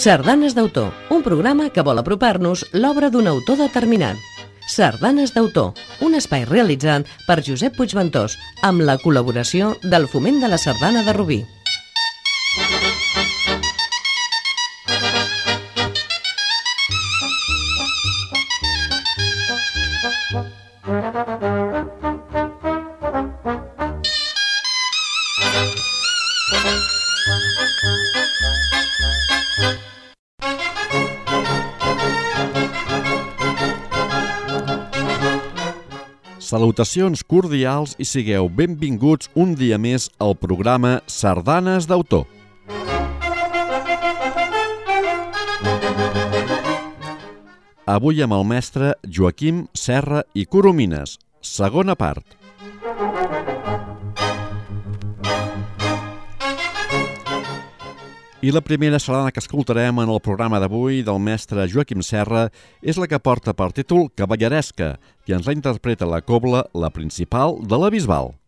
Sardanes d'autor, un programa que vol apropar-nos l'obra d'un autor determinat. Sardanes d'autor, un espai realitzat per Josep Puigventós, amb la col·laboració del Foment de la Sardana de Rubí. Salutacions cordials i sigueu benvinguts un dia més al programa Sardanes d'autor. Avui amb el mestre Joaquim Serra i Coromines, segona part. I la primera sardana que escoltarem en el programa d'avui del mestre Joaquim Serra és la que porta per títol Cavalleresca, i ens la interpreta la cobla, la principal de la Bisbal.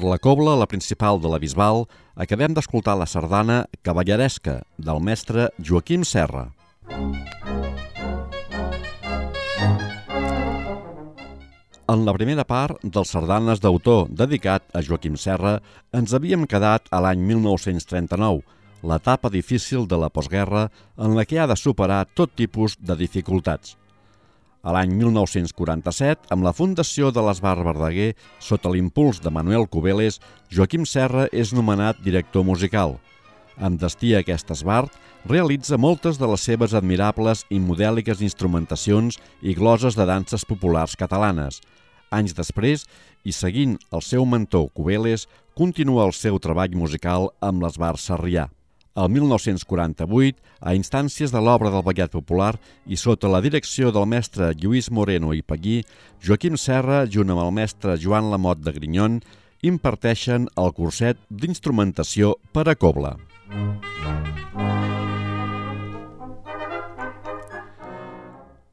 Per la cobla, la principal de la Bisbal, acabem d'escoltar la sardana Cavalleresca del mestre Joaquim Serra. En la primera part dels sardanes d'autor dedicat a Joaquim Serra ens havíem quedat a l'any 1939, l'etapa difícil de la postguerra en la que ha de superar tot tipus de dificultats. A l'any 1947, amb la fundació de l'Esbar Verdaguer, sota l'impuls de Manuel Cubeles, Joaquim Serra és nomenat director musical. Amb destí a aquest esbart, realitza moltes de les seves admirables i modèliques instrumentacions i gloses de danses populars catalanes. Anys després, i seguint el seu mentor Cubeles, continua el seu treball musical amb l'Esbar Sarrià. El 1948, a instàncies de l'obra del Ballet Popular i sota la direcció del mestre Lluís Moreno i Paguí, Joaquim Serra, junt amb el mestre Joan Lamot de Grinyon, imparteixen el curset d'instrumentació per a cobla.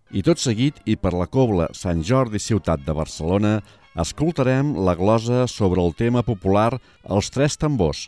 I tot seguit, i per la cobla Sant Jordi Ciutat de Barcelona, escoltarem la glosa sobre el tema popular Els Tres Tambors,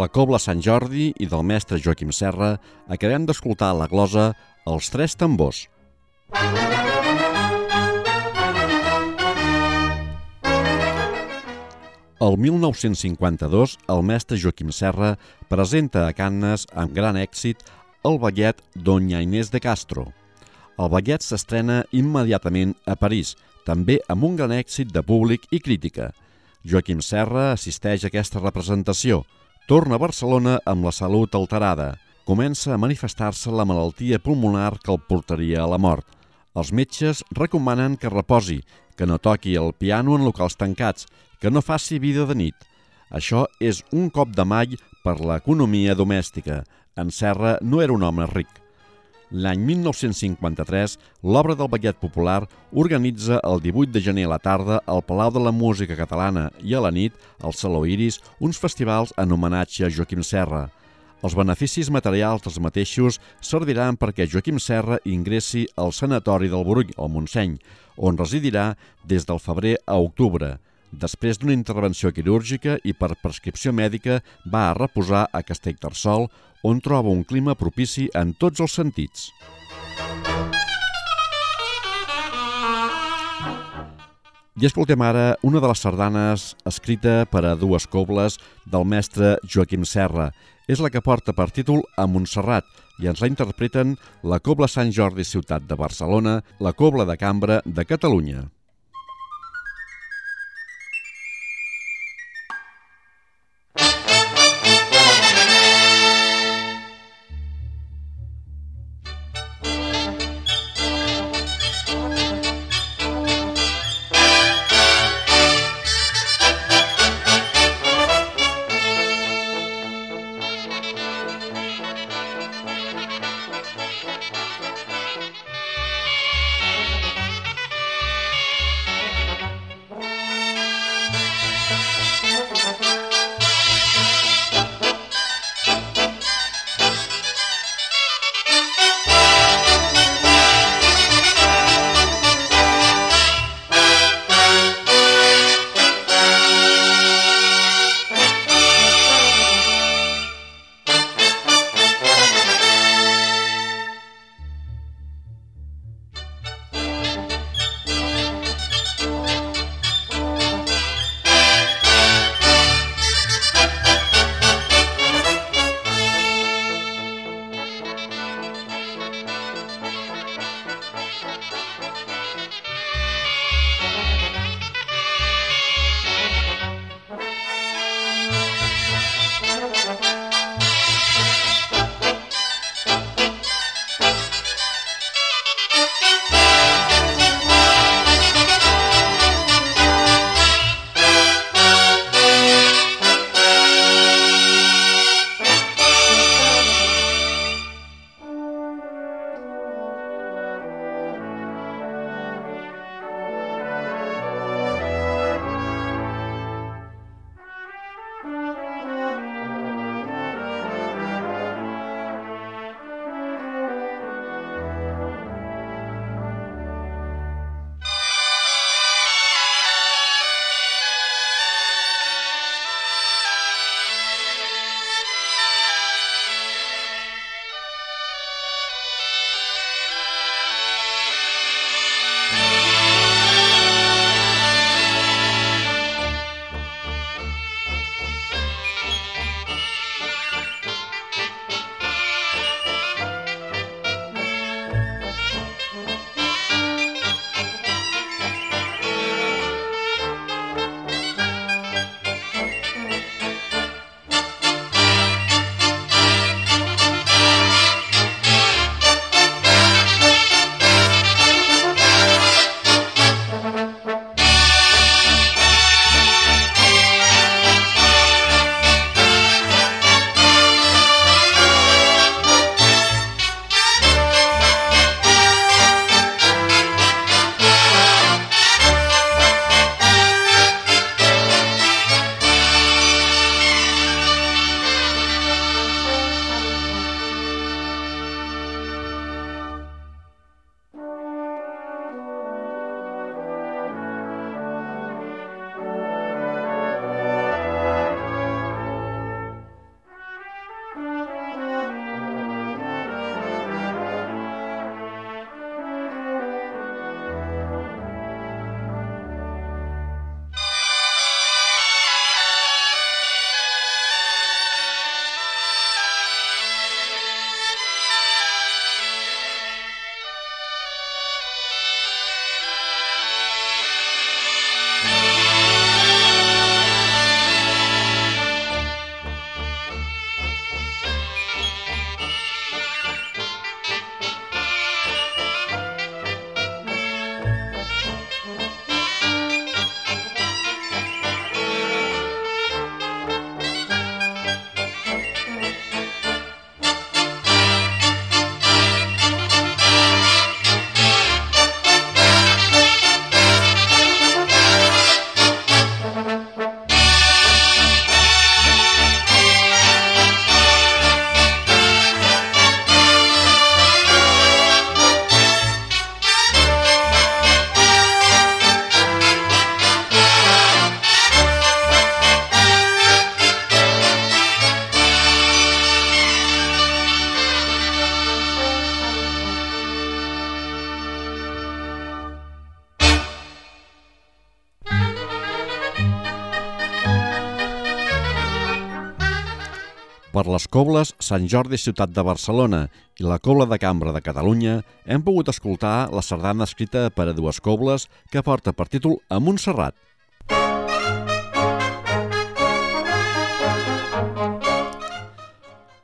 la Cobla Sant Jordi i del mestre Joaquim Serra acabem d'escoltar la glosa Els Tres Tambors. El 1952, el mestre Joaquim Serra presenta a Cannes amb gran èxit el ballet Doña Inés de Castro. El ballet s'estrena immediatament a París, també amb un gran èxit de públic i crítica. Joaquim Serra assisteix a aquesta representació, torna a Barcelona amb la salut alterada, comença a manifestar-se la malaltia pulmonar que el portaria a la mort. Els metges recomanen que reposi, que no toqui el piano en locals tancats, que no faci vida de nit. Això és un cop de mall per l'economia domèstica. En Serra no era un home ric. L'any 1953, l'obra del Ballet Popular organitza el 18 de gener a la tarda al Palau de la Música Catalana i a la nit, al Saló Iris, uns festivals en homenatge a Joaquim Serra. Els beneficis materials dels mateixos serviran perquè Joaquim Serra ingressi al Sanatori del Borull, al Montseny, on residirà des del febrer a octubre. Després d'una intervenció quirúrgica i per prescripció mèdica va a reposar a Castellterçol, on troba un clima propici en tots els sentits. I escoltem ara una de les sardanes escrita per a dues cobles del mestre Joaquim Serra. És la que porta per títol a Montserrat i ens la interpreten la Cobla Sant Jordi Ciutat de Barcelona, la Cobla de Cambra de Catalunya. Cobles Sant Jordi Ciutat de Barcelona i la Cobla de Cambra de Catalunya hem pogut escoltar la sardana escrita per a dues cobles que porta per títol A Montserrat.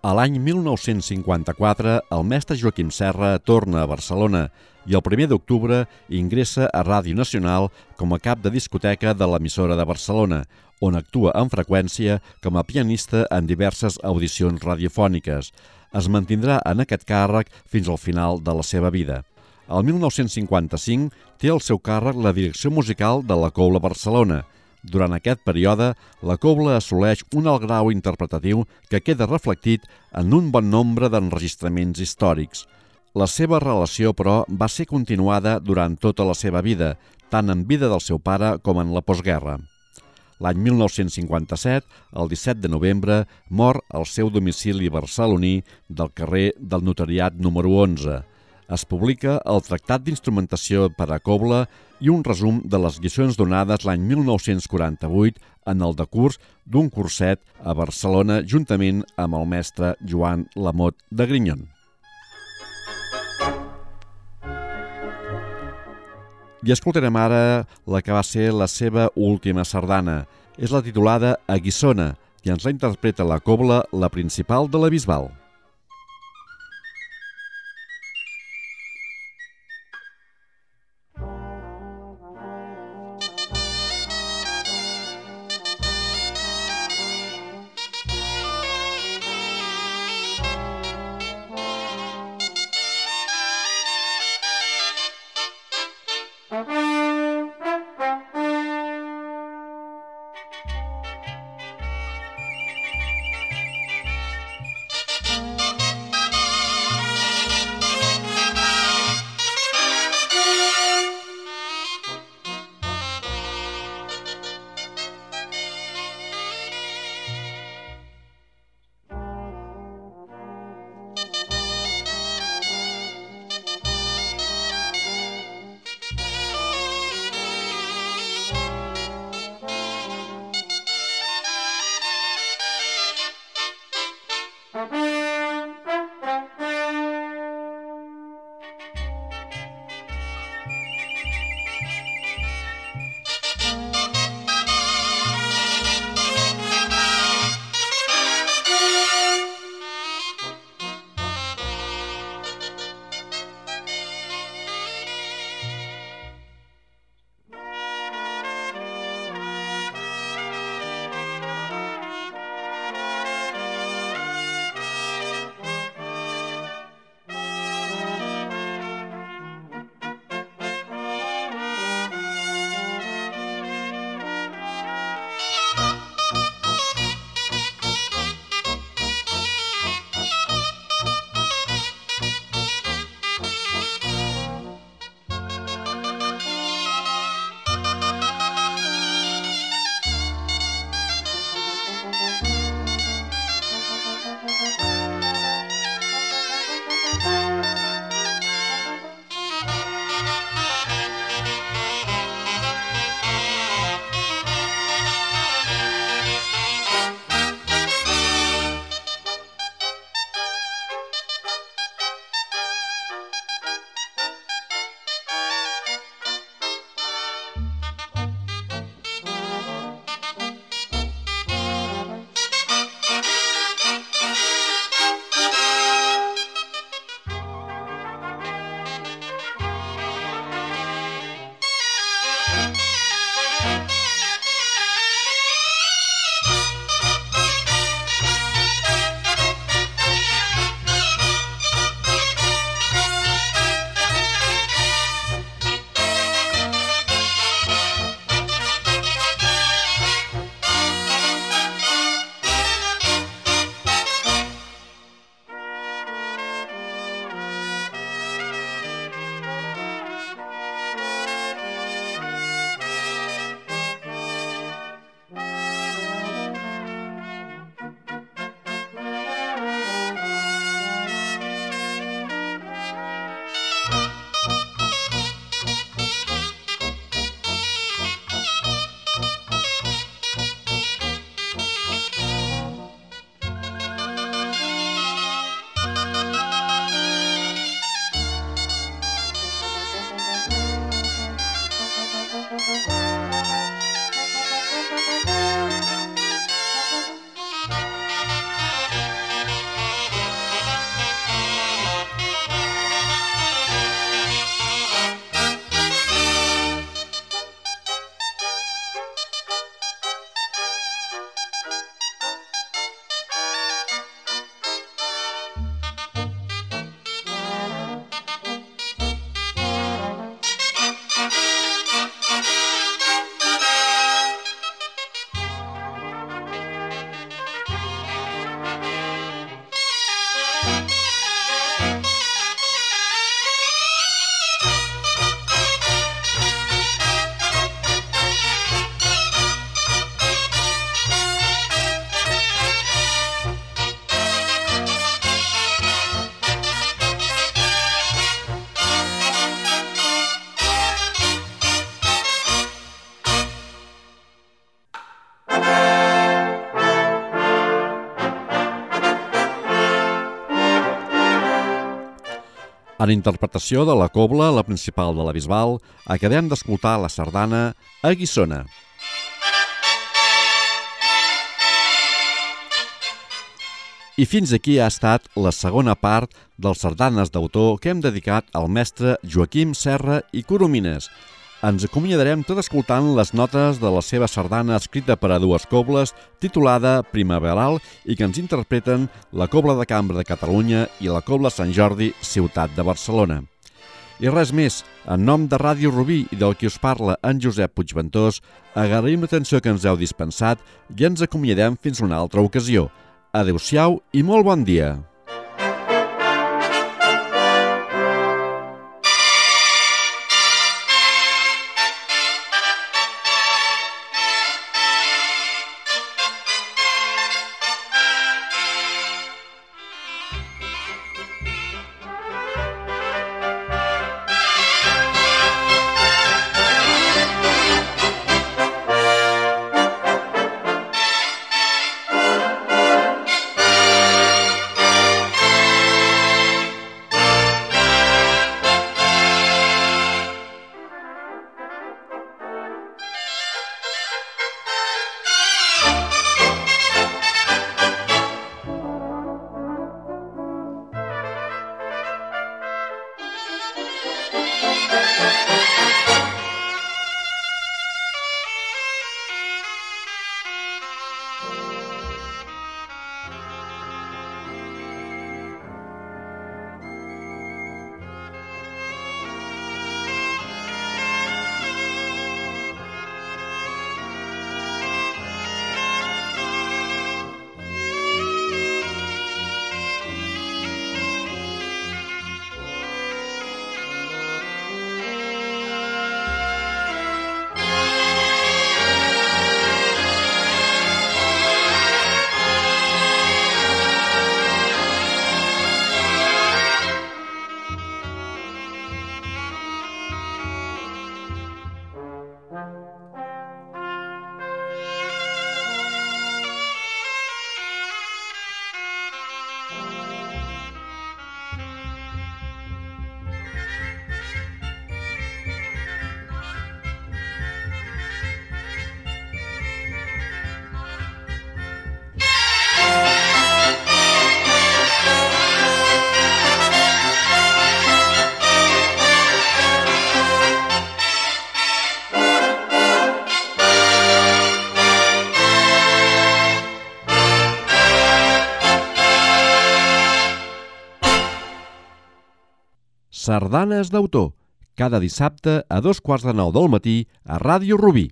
A l'any 1954, el mestre Joaquim Serra torna a Barcelona i el 1 d'octubre ingressa a Ràdio Nacional com a cap de discoteca de l'emissora de Barcelona, on actua amb freqüència com a pianista en diverses audicions radiofòniques. Es mantindrà en aquest càrrec fins al final de la seva vida. El 1955 té al seu càrrec la direcció musical de la Cobla Barcelona – durant aquest període, la cobla assoleix un alt grau interpretatiu que queda reflectit en un bon nombre d'enregistraments històrics. La seva relació, però, va ser continuada durant tota la seva vida, tant en vida del seu pare com en la postguerra. L'any 1957, el 17 de novembre, mor al seu domicili barceloní del carrer del Notariat número 11, es publica el Tractat d'Instrumentació per a Cobla i un resum de les lliçons donades l'any 1948 en el decurs d'un curset a Barcelona juntament amb el mestre Joan Lamot de Grinyon. I escoltarem ara la que va ser la seva última sardana. És la titulada Aguissona i ens la interpreta la cobla la principal de la Bisbal. En interpretació de la cobla, la principal de la Bisbal, acabem d'escoltar la sardana a Guissona. I fins aquí ha estat la segona part dels sardanes d'autor que hem dedicat al mestre Joaquim Serra i Coromines. Ens acomiadarem tot escoltant les notes de la seva sardana escrita per a dues cobles titulada Primaveral i que ens interpreten la Cobla de Cambra de Catalunya i la Cobla Sant Jordi, Ciutat de Barcelona. I res més, en nom de Ràdio Rubí i del qui us parla en Josep Puigventós, agraïm l'atenció que ens heu dispensat i ens acomiadem fins una altra ocasió. Adéu-siau i molt bon dia! Sardanes d'autor, cada dissabte a dos quarts de nou del matí a Ràdio Rubí.